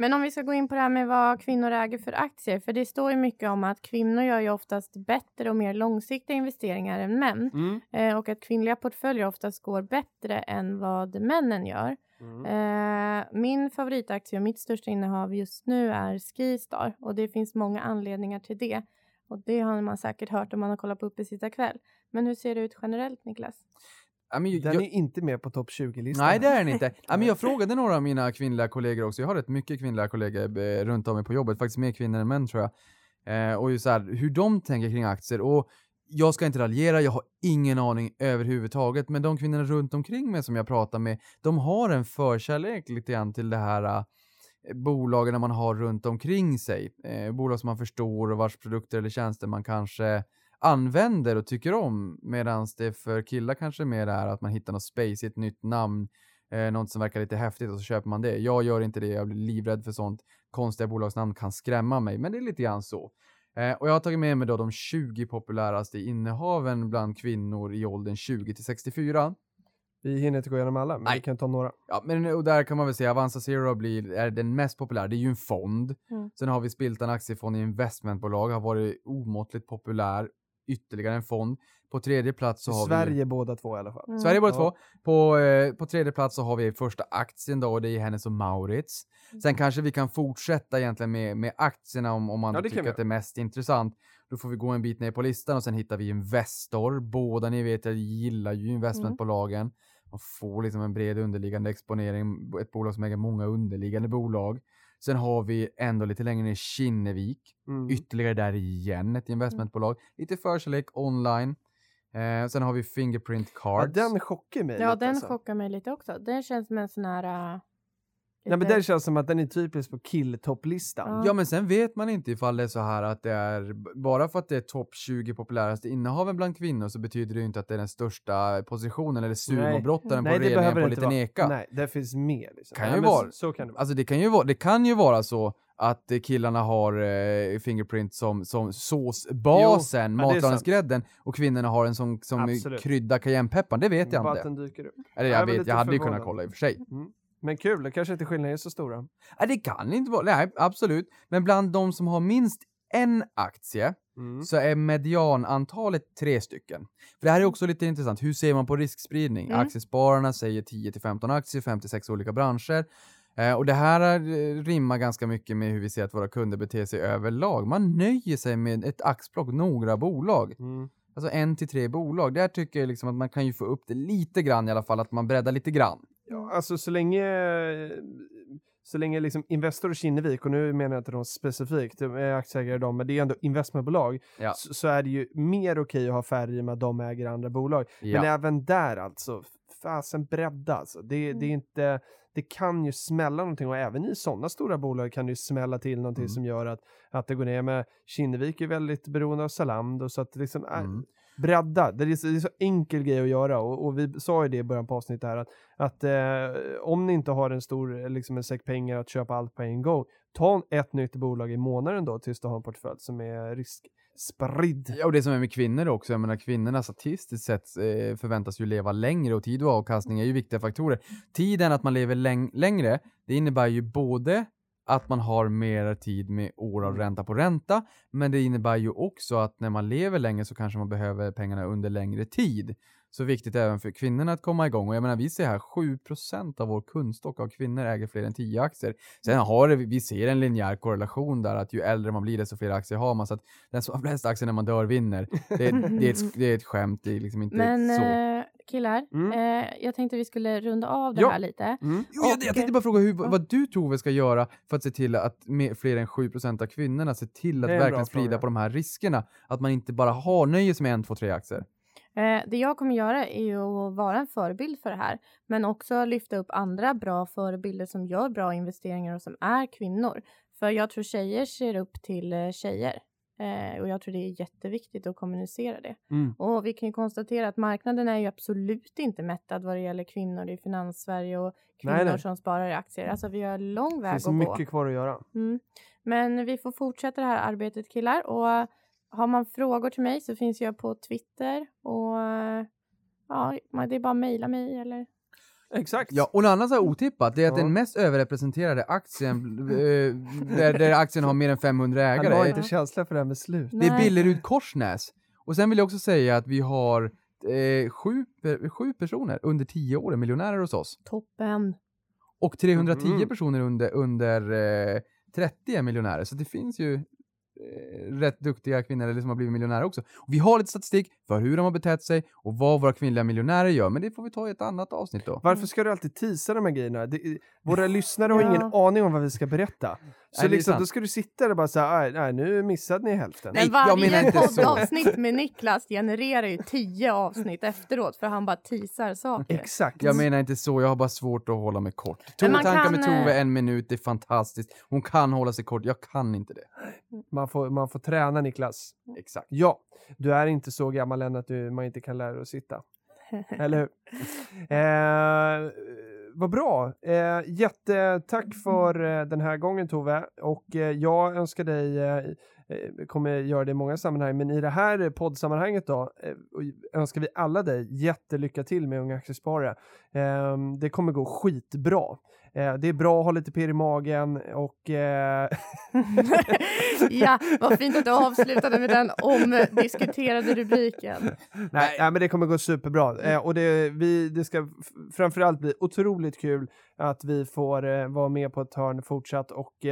Men om vi ska gå in på det här med vad kvinnor äger för aktier. För det står ju mycket om att kvinnor gör ju oftast bättre och mer långsiktiga investeringar än män. Mm. Eh, och att kvinnliga portföljer oftast går bättre än vad männen gör. Mm. Eh, min favoritaktie och mitt största innehav just nu är Skistar. Och det finns många anledningar till det. Och det har man säkert hört om man har kollat på Uppesittarkväll. Men hur ser det ut generellt Niklas? Ja, men Den jag- är inte med på topp 20-listan. Nej, det är den inte. Ja, men jag frågade några av mina kvinnliga kollegor också. Jag har rätt mycket kvinnliga kollegor eh, runt om mig på jobbet, faktiskt mer kvinnor än män tror jag. Eh, och ju så här, hur de tänker kring aktier. Och jag ska inte raljera, jag har ingen aning överhuvudtaget, men de kvinnorna runt omkring mig som jag pratar med, de har en förkärlek lite grann till det här eh, bolagen man har runt omkring sig. Eh, bolag som man förstår och vars produkter eller tjänster man kanske använder och tycker om. Medan det för killar kanske mer är att man hittar något space, ett nytt namn, eh, något som verkar lite häftigt och så köper man det. Jag gör inte det, jag blir livrädd för sånt. Konstiga bolagsnamn kan skrämma mig, men det är lite grann så. Eh, och jag har tagit med mig då de 20 populäraste innehaven bland kvinnor i åldern 20 till 64. Vi hinner inte gå igenom alla, men Nej. vi kan ta några. Ja, men och där kan man väl säga Avanza Zero blir, är den mest populära. Det är ju en fond. Mm. Sen har vi Spiltan aktiefond i investmentbolag, har varit omåttligt populär. Ytterligare en fond. På tredje plats så har vi... Sverige båda två i alla fall. Mm. Sverige båda Ja. två. På, eh, på tredje plats så har vi första aktien då och det är Hennes och Maurits. Sen kanske vi kan fortsätta egentligen med, med aktierna om, om man Ja, tycker vi att det är mest intressant. Då får vi gå en bit ner på listan och sen hittar vi Investor. Båda ni vet, jag gillar ju investmentbolagen. Man får liksom en bred underliggande exponering, ett bolag som äger många underliggande bolag. Sen har vi ändå lite längre ner Kinnevik, Mm. ytterligare där igen ett investmentbolag. Lite förkärlek online. Eh, sen har vi Fingerprint Ja, Cards. den chockar mig Ja, lite, den alltså. chockar mig lite också. Den känns som en sån här... Uh, Nej, men den känns som att den är typisk på killtopplistan. Ja. Ja, men sen vet man inte ifall det är så här att det är, bara för att det är topp 20 populäraste innehaven bland kvinnor så betyder det ju inte att det är den största positionen eller sumobrottaren på Nej, det relingen på liten vara. eka. Nej, det finns mer. Liksom. Kan Nej, ju vara. Så, så kan det vara. Alltså det kan ju vara, det kan ju vara så att killarna har eh, Fingerprint som, som såsbasen, ja, matlagningsgrädden, och kvinnorna har en som, som Absolut. krydda cayennepepparn. Det vet jag inte. dyker upp. Eller Jag jag var vet, jag hade ju kunnat kolla i och för sig. Mm. Men kul, det kanske inte skillnaden är så stora. Nej, det kan inte vara, nej absolut. Men bland de som har minst en aktie Mm. så är medianantalet tre stycken. För det här är också lite intressant. Hur ser man på riskspridning? Mm. Aktiespararna säger 10 till 15 aktier, 56 olika branscher. Eh, och det här eh, rimmar ganska mycket med hur vi ser att våra kunder beter sig överlag. Man nöjer sig med ett axplock, några bolag. Mm. Alltså en till tre bolag. Där tycker jag liksom att man kan ju få upp det lite grann i alla fall, att man breddar lite grann. Ja, alltså så länge, så länge liksom Investor och Kinnevik, och nu menar jag inte de specifikt, de är aktieägare de, men det är ändå investmentbolag, Ja. så, så är det ju mer okej att ha färre i och med att de äger andra bolag. Ja. Men även där alltså, fasen bredda alltså. Det, det är inte, det kan ju smälla någonting och även i sådana stora bolag kan det ju smälla till någonting Mm. som gör att, att det går ner. Med Kinnevik är väldigt beroende av Zalando så att liksom, äh, Mm bredda. Det är, så, det är så enkel grej att göra och, och vi sa ju det i början på avsnittet här att, att eh, om ni inte har en stor, liksom en säck pengar att köpa allt på en gång, ta ett nytt bolag i månaden då tills du har en portfölj som är riskspridd. Ja, och det som är med kvinnor också, jag menar kvinnorna statistiskt sett eh, förväntas ju leva längre och tid och avkastning är ju viktiga faktorer. Tiden att man lever läng- längre, det innebär ju både att man har mer tid med år av ränta på ränta, men det innebär ju också att när man lever länge så kanske man behöver pengarna under längre tid. Så viktigt även för kvinnorna att komma igång. Och jag menar, vi ser här 7% av vår kundstock av kvinnor äger fler än 10 aktier. Sen har det, vi ser en linjär korrelation där att ju äldre man blir desto fler aktier har man. Så att den som har flest aktier när man dör vinner. Det, det, är, ett, det är ett skämt, det är liksom inte Men så. eh, killar, Mm. eh, jag tänkte vi skulle runda av det Ja. här lite. Mm. Jo, jag, jag tänkte bara fråga hur, vad du tror vi ska göra för att se till att mer, fler än 7% av kvinnorna ser till att verkligen sprida fråga. på de här riskerna. Att man inte bara har nöjer sig med en, två, tre aktier. Eh, det jag kommer göra är ju att vara en förebild för det här, men också lyfta upp andra bra förebilder som gör bra investeringar och som är kvinnor. För jag tror tjejer ser upp till eh, tjejer. Eh, och jag tror det är jätteviktigt att kommunicera det. Mm. Och vi kan ju konstatera att marknaden är ju absolut inte mättad vad det gäller kvinnor i finans-Sverige och kvinnor Nej, nej. som sparar i aktier. Alltså vi har lång Det väg finns att gå. mycket kvar att göra. Mm. Men vi får fortsätta det här arbetet killar och har man frågor till mig så finns jag på Twitter och ja, man- det är bara att mejla mig eller Exakt. Ja, och något annat så här otippat, det är att Ja. den mest överrepresenterade aktien, eh, där, där aktien har mer än 500 Han ägare, har är- inte känsla för det här med slut. det är. Billerud Korsnäs. Och sen vill jag också säga att vi har eh, sju, per- sju personer under 10 år är miljonärer hos oss. toppen. Och 310 Mhm. personer under, under eh, 30 är miljonärer. Så det finns ju eh, Eh, rätt duktiga kvinnor eller som har blivit miljonärer också. Och vi har lite statistik för hur de har betett sig och vad våra kvinnliga miljonärer gör. Men det får vi ta i ett annat avsnitt då. Varför ska du alltid teasa de här grejerna? Det, våra lyssnare har Ja. ingen aning om vad vi ska berätta. Så Nej, liksom, då ska du sitta där och bara säga, nej, nu missade ni hälften. Men jag menar varje inte så. poddavsnitt med Niklas genererar ju tio avsnitt efteråt för han bara teasar saker. Exakt. Jag menar inte så, jag har bara svårt att hålla mig kort. Tove man tankar kan, med Tove, eh, en minut, det är fantastiskt. Hon kan hålla sig kort, jag kan inte det. Man, får, man får träna Niklas. Exakt. Ja, du är inte så gammal än att du, man inte kan lära dig att sitta. Eller hur? Eh, vad bra. Eh, jättetack för eh, den här gången Tove. Och eh, jag önskar dig, eh, kommer göra det i många sammanhang, men i det här poddsammanhanget då, eh, önskar vi alla dig jättelycka till med Unga Aktiesparare. Eh, det kommer gå skitbra. Eh, det är bra att ha lite pirr i magen och eh, ja, vad fint att du avslutade med den omdiskuterade rubriken. Nej, nej, men det kommer gå superbra. Eh, och det, vi, det ska framförallt bli otroligt kul att vi får eh, vara med på ett hörn fortsatt och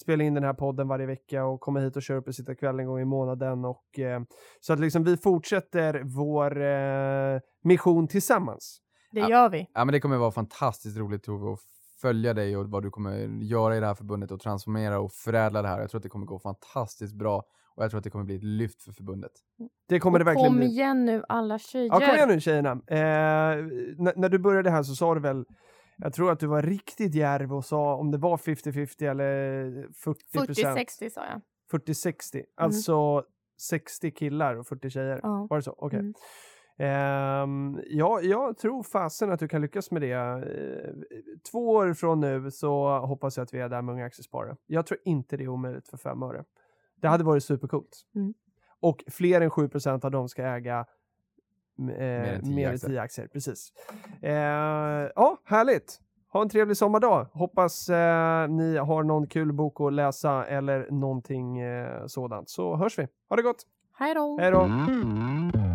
spela in den här podden varje vecka och komma hit och köra upp och sitta kväll en gång i månaden. Och, eh, så att liksom vi fortsätter vår eh, mission tillsammans. Det Ja. gör vi. Ja men det kommer vara fantastiskt roligt Tove att följa dig och vad du kommer göra i det här förbundet och transformera och förädla det här. Jag tror att det kommer gå fantastiskt bra och jag tror att det kommer bli ett lyft för förbundet. Det kommer det Och verkligen kom bli. igen nu alla tjejer. Ja, kom igen nu tjejerna. Eh, när du började här så sa du väl, jag tror att du var riktigt djärv och sa om det var 50-50 eller 40 procent. 40-60 sa jag. 40-60, alltså 60 killar och 40 tjejer. Ja. Var det så? Okej. Mm. Ehm, ja, jag tror fasen att du kan lyckas med det. Eh, två år från nu så hoppas jag att vi är där med Unga Aktiesparare. Jag tror inte det är omöjligt för fem öre. Det hade varit supercoolt. Mm. Och fler än 7% av dem ska äga eh, än 10 mer än aktier. 10 aktier. Precis. Eh, ja, härligt. Ha en trevlig sommardag. Hoppas eh, ni har någon kul bok att läsa eller någonting eh, sådant. Så hörs vi. Ha det gott. Hej då! Hej då. Mm.